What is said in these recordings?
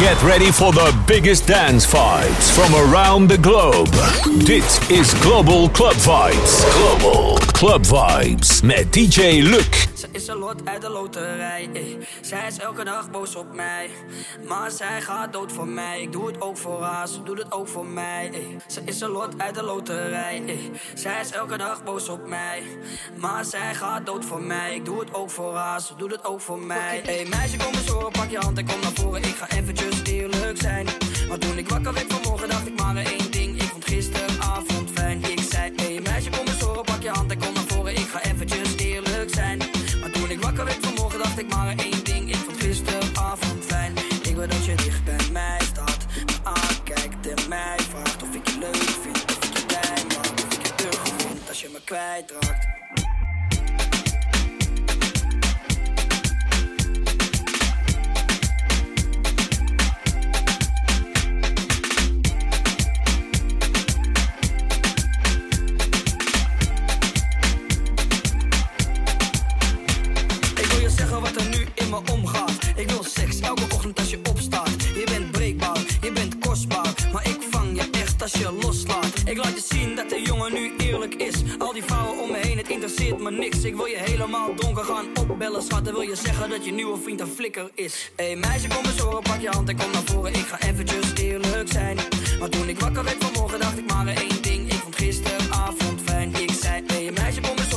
Get ready for the biggest dance vibes from around the globe. Dit is Global Club Vibes. Global Club Vibes met DJ Luc. Ze is een lot uit de loterij. Ey. Zij is elke dag boos op mij. Maar zij gaat dood voor mij. Ik doe het ook voor haar, ze doet het ook voor mij. Ey. Ze is een lot uit de loterij. Ey. Zij is elke dag boos op mij. Maar zij gaat dood voor mij. Ik doe het ook voor haar, ze doet het ook voor mij. Hey meisje, kom eens horen, pak je hand en kom naar voren. Ik ga eventjes eerlijk zijn. Maar toen ik wakker werd vanmorgen, dacht ik maar één ding. Ochtend als je opstaat. Je bent breekbaar, je bent kostbaar. Maar ik vang je echt als je loslaat. Is. Al die vrouwen om me heen, het interesseert me niks. Ik wil je helemaal donker gaan opbellen, schat. Dan wil je zeggen dat je nieuwe vriend een flikker is. Hé hey, meisje, kom eens horen, pak je hand en kom naar voren. Ik ga eventjes eerlijk zijn. Maar toen ik wakker werd vanmorgen, dacht ik maar één ding. Ik vond gisteravond fijn. Ik zei, hé hey, meisje, kom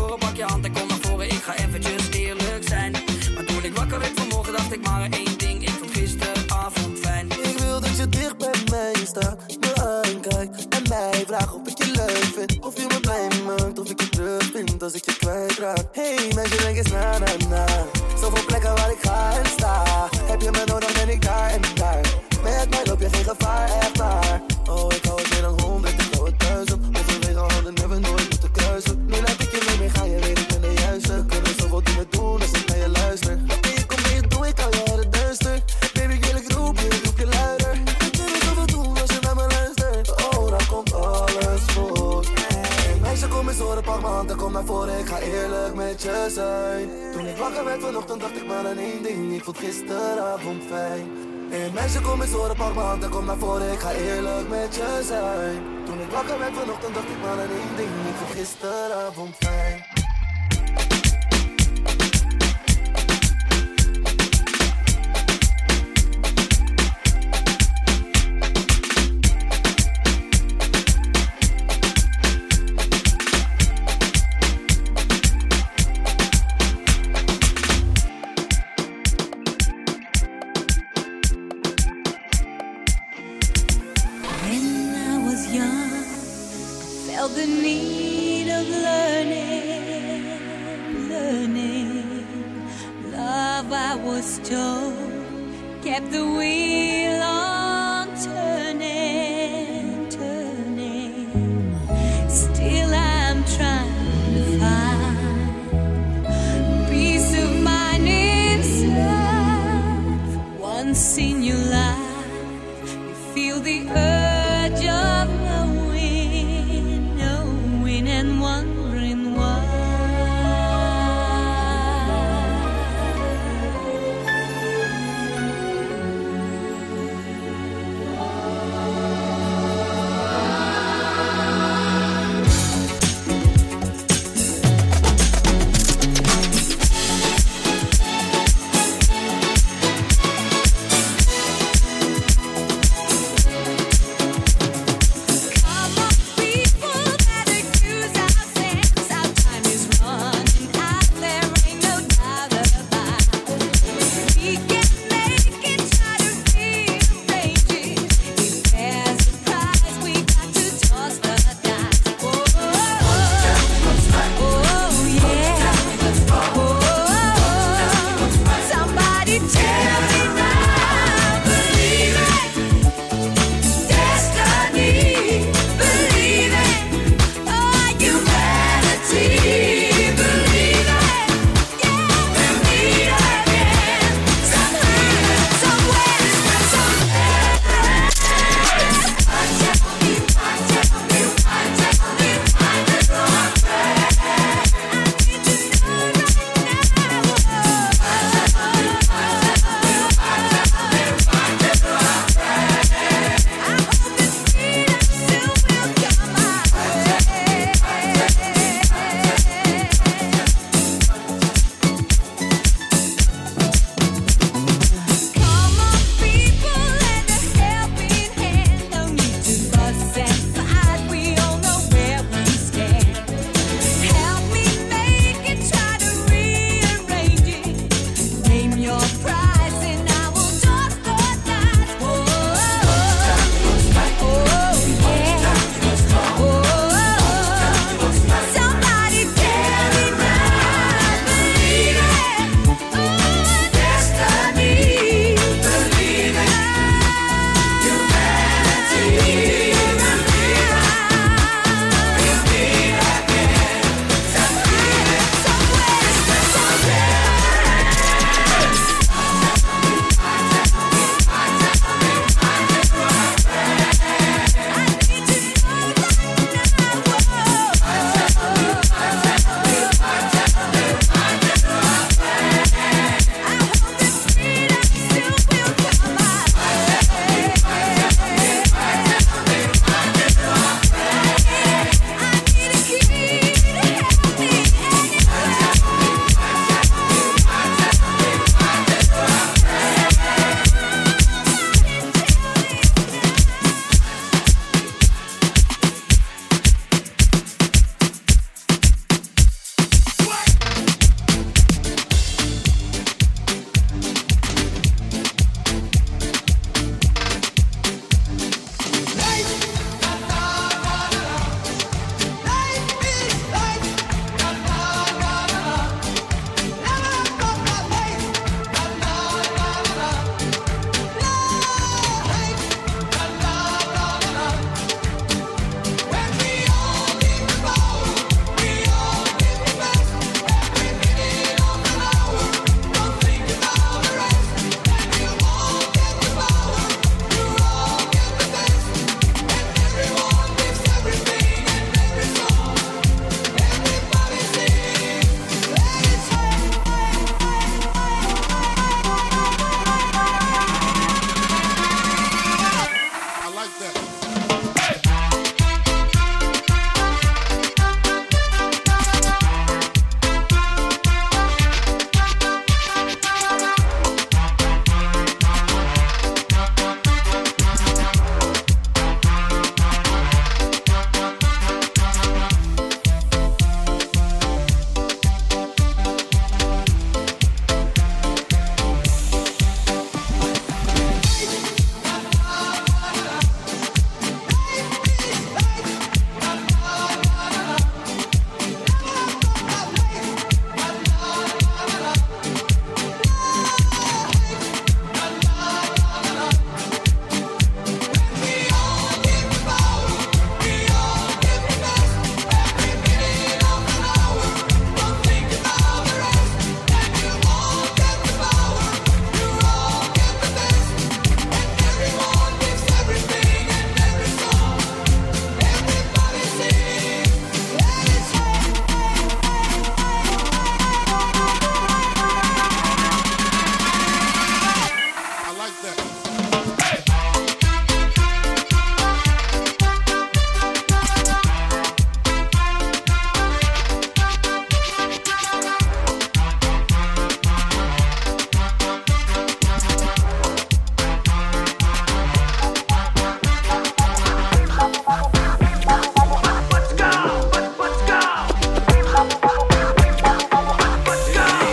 like you think it's not enough.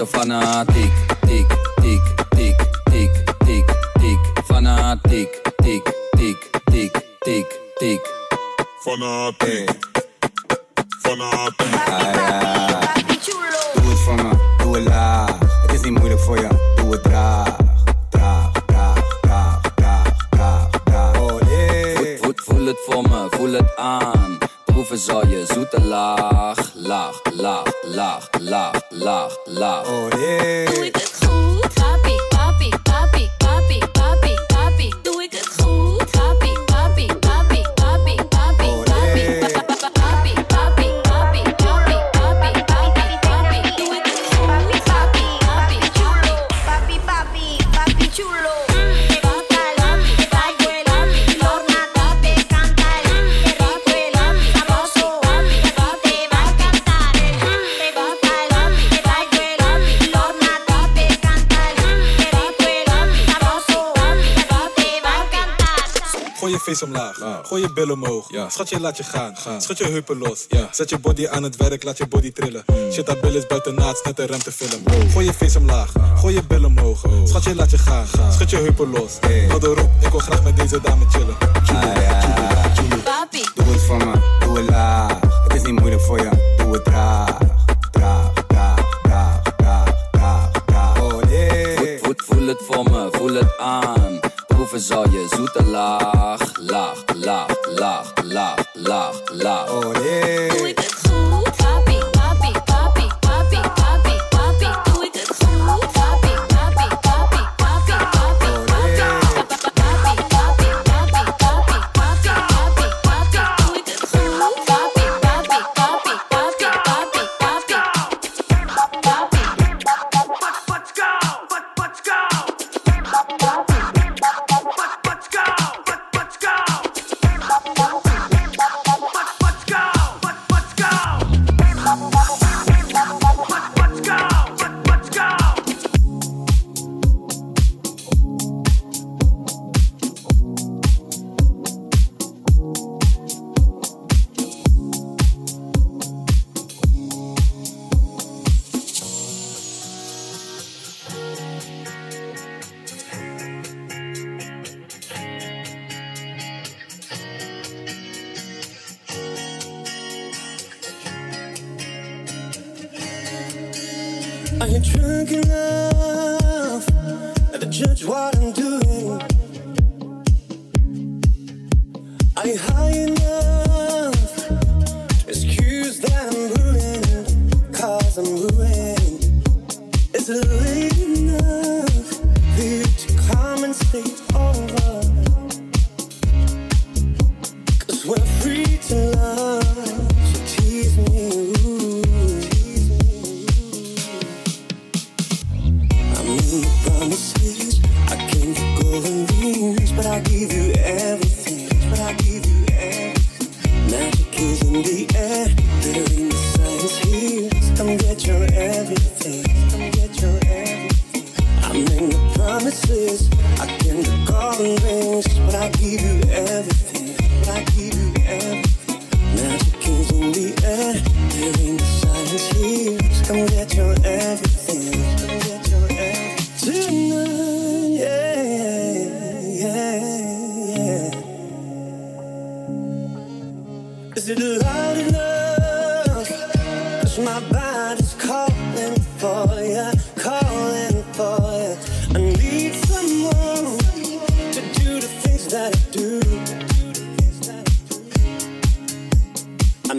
Zo fanatiek, tiek, tiek, tiek, tiek, tiek, tiek. Fanatiek, tiek, tiek, tiek, tiek, tiek. Fanatiek. Fanatiek. Papi chulo. Doe het voor me, doe het laag. Het is niet moeilijk voor je, doe het traag. Traag, traag, traag, traag, traag, traag. Oh yeah. Voel het voor me, voel het aan. Proeven zal je zoete laag, laag, laag, laag, laag, laag, laag. Oh yeah. Face omlaag, gooi je billen omhoog. Schatje, laat je gaan, schud je heupen los. Zet je body aan het werk, laat je body trillen. Shit, dat bil is buiten naad, net een remtefilm. Gooi je face omlaag, gooi je billen omhoog. Schatje, laat je gaan, schud je heupen los. Hou erop, ik wil graag met deze dame chillen. Papi. Doe het voor me, doe het laag. Het is niet moeilijk voor je, doe het traag. Traag, traag, traag, traag, traag, traag. Oh yeah. Voel het voor me, voel het aan. Proeven zal je zoete laag, laag, laag, laag, laag, laag, laag.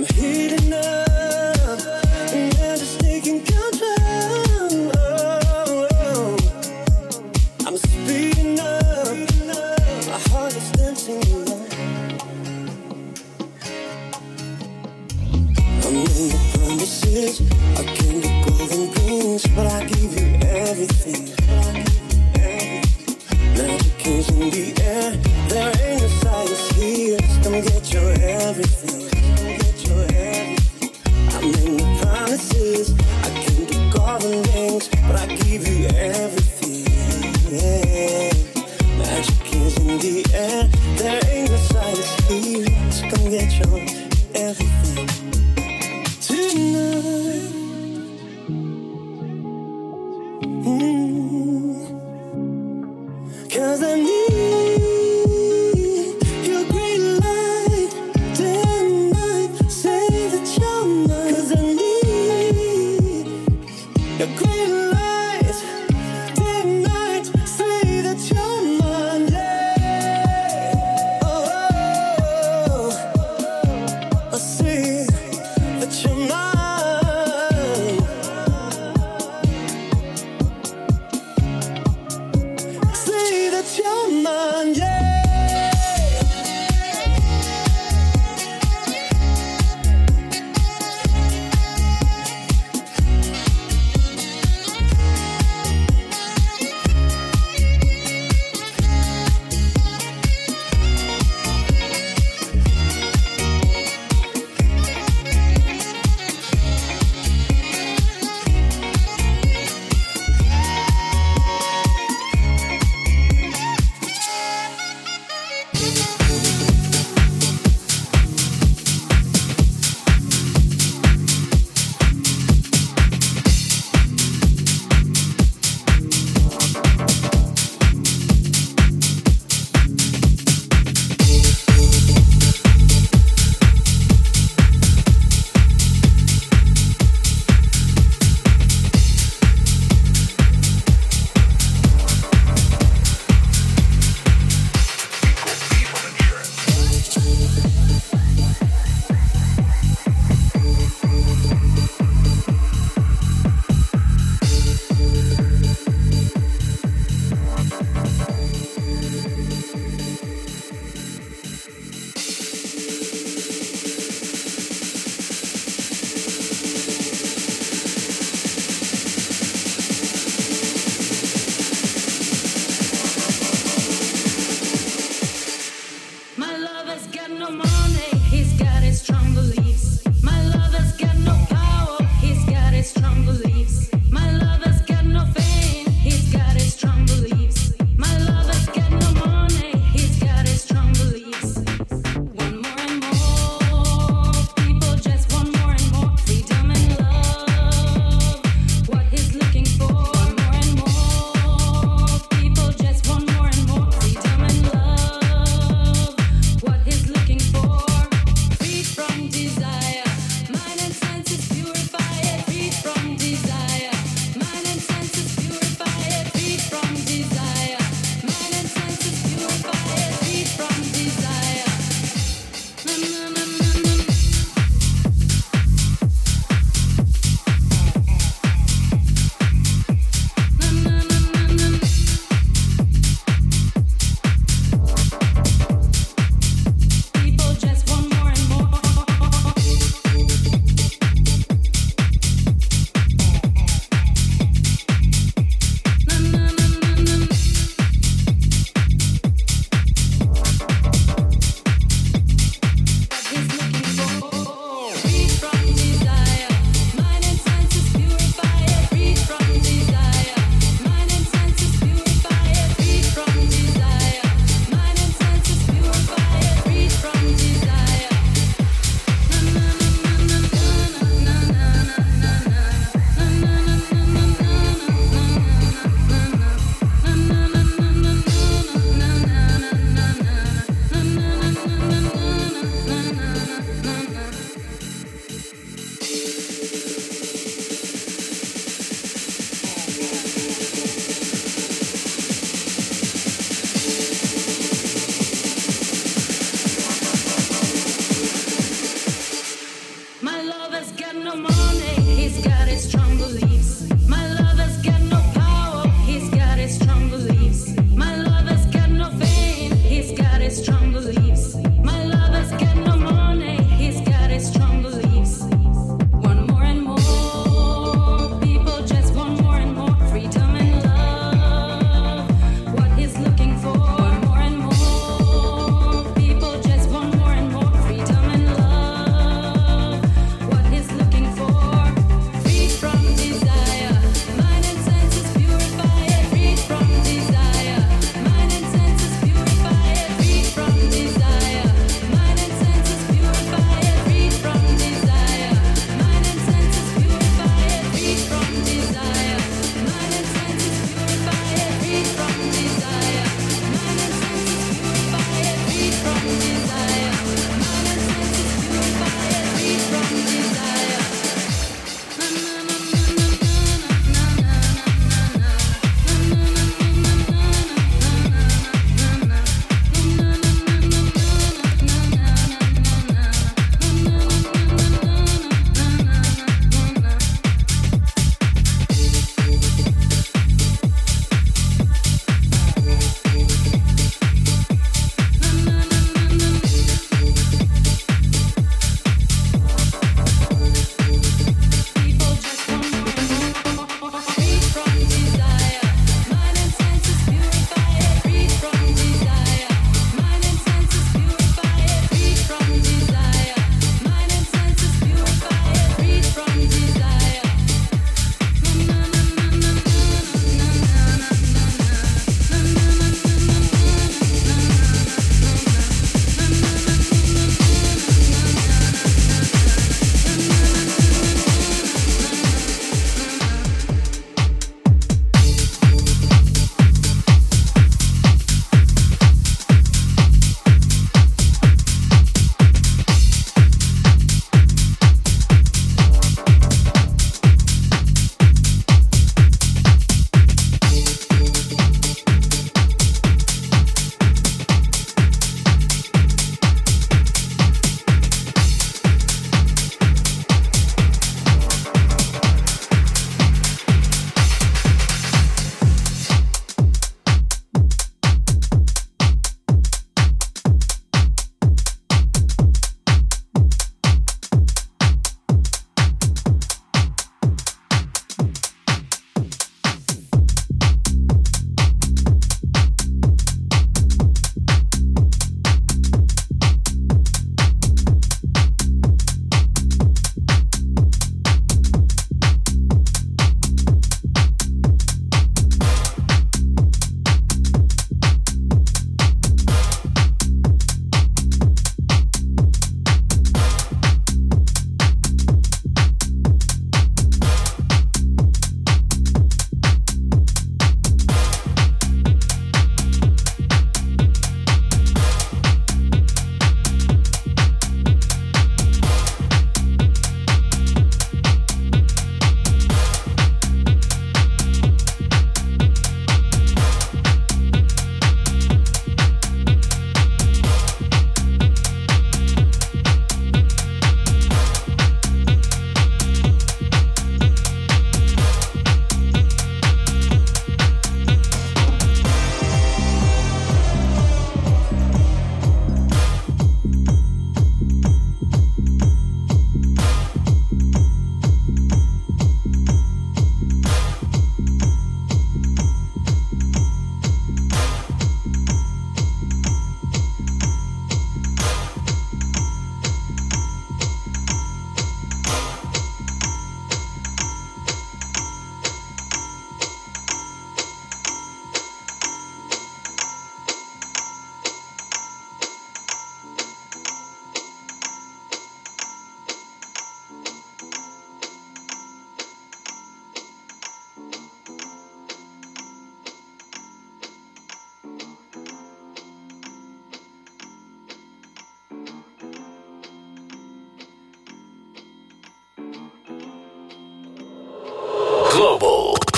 I'm here to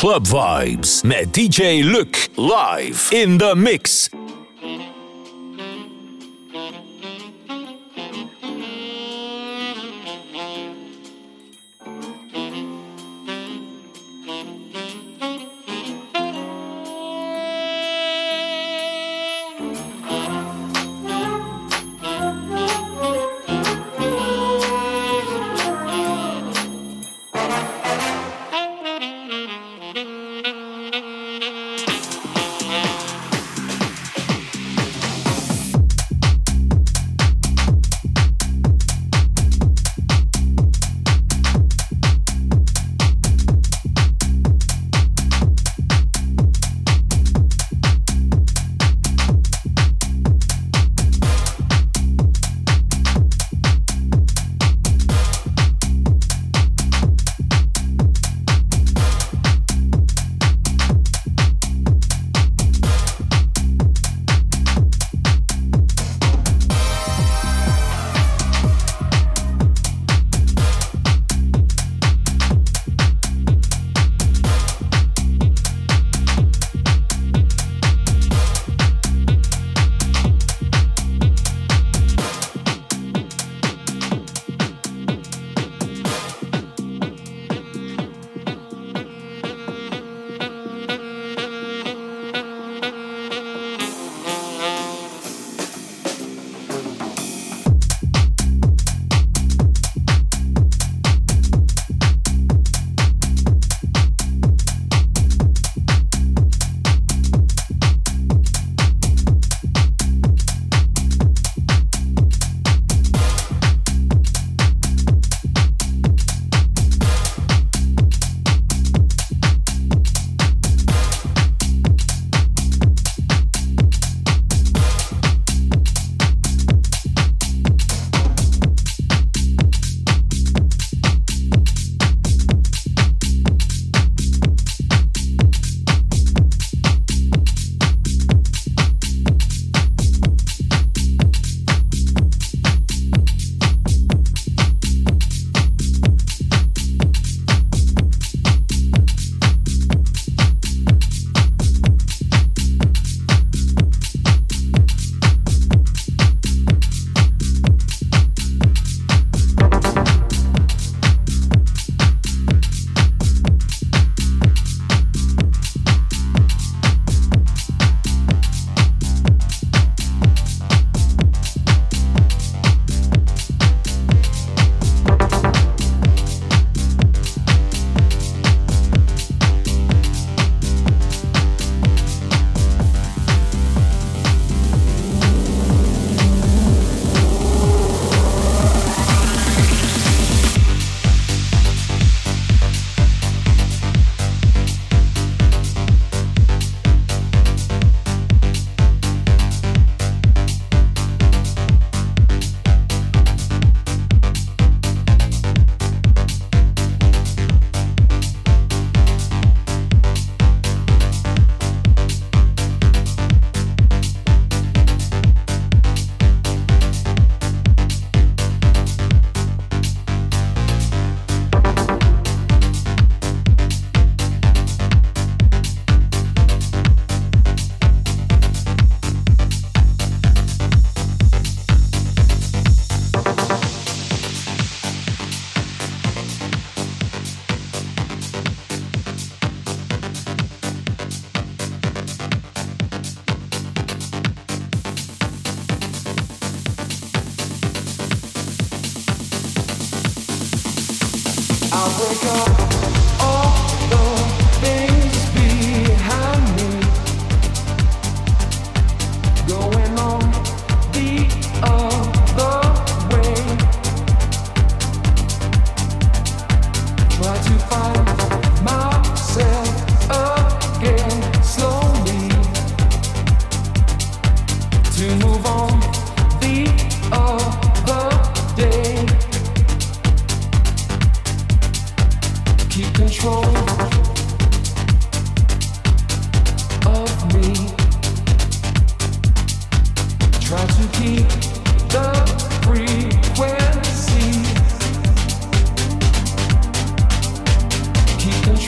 Club Vibes met DJ Luc live in the mix.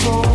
before.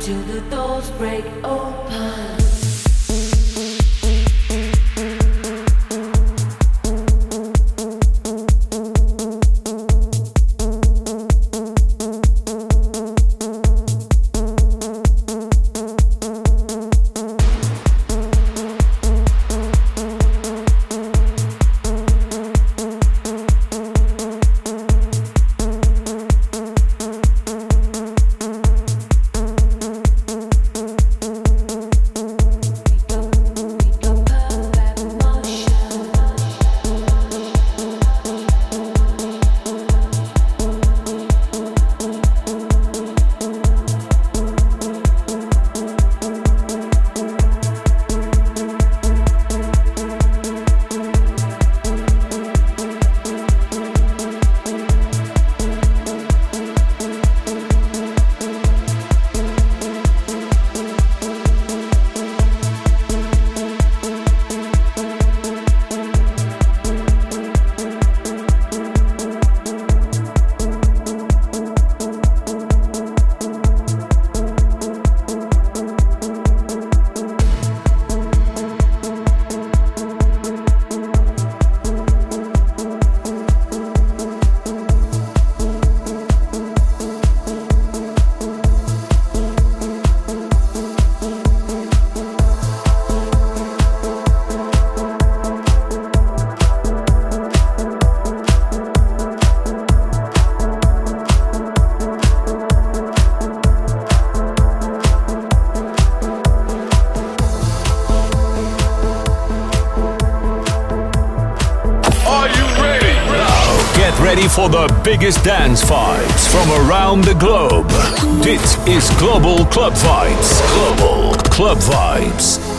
Till the doors break open. Ready for the biggest dance vibes from around the globe. Dit is Global Club Vibes. Global Club Vibes.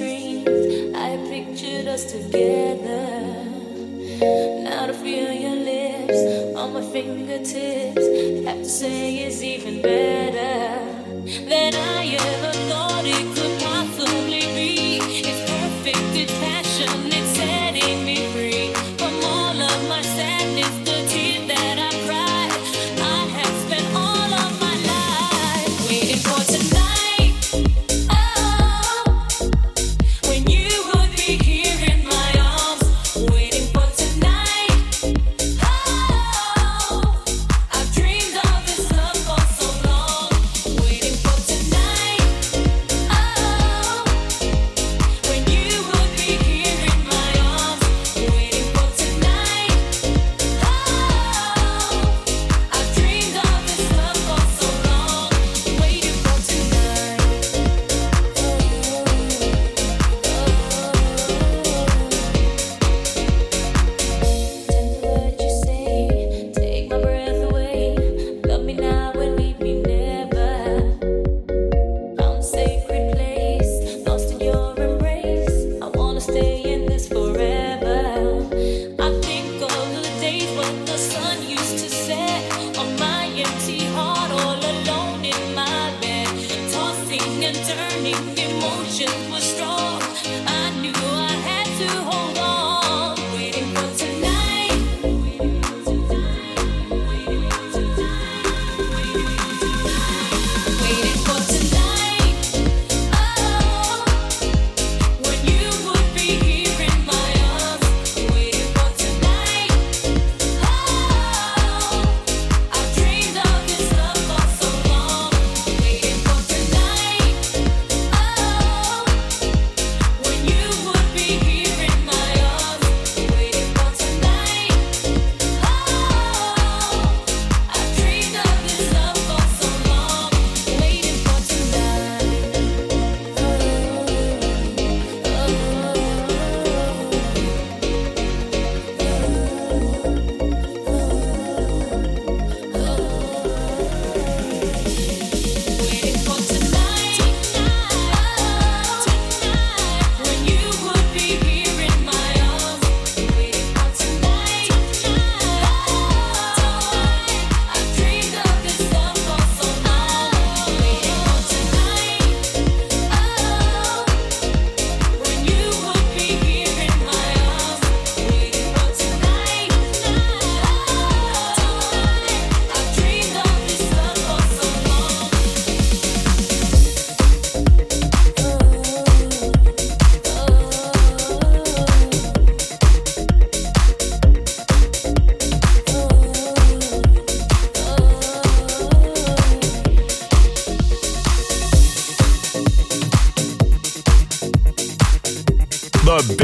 dreams. I pictured us together. Now to feel your lips on my fingertips. Have to say it's even better than I.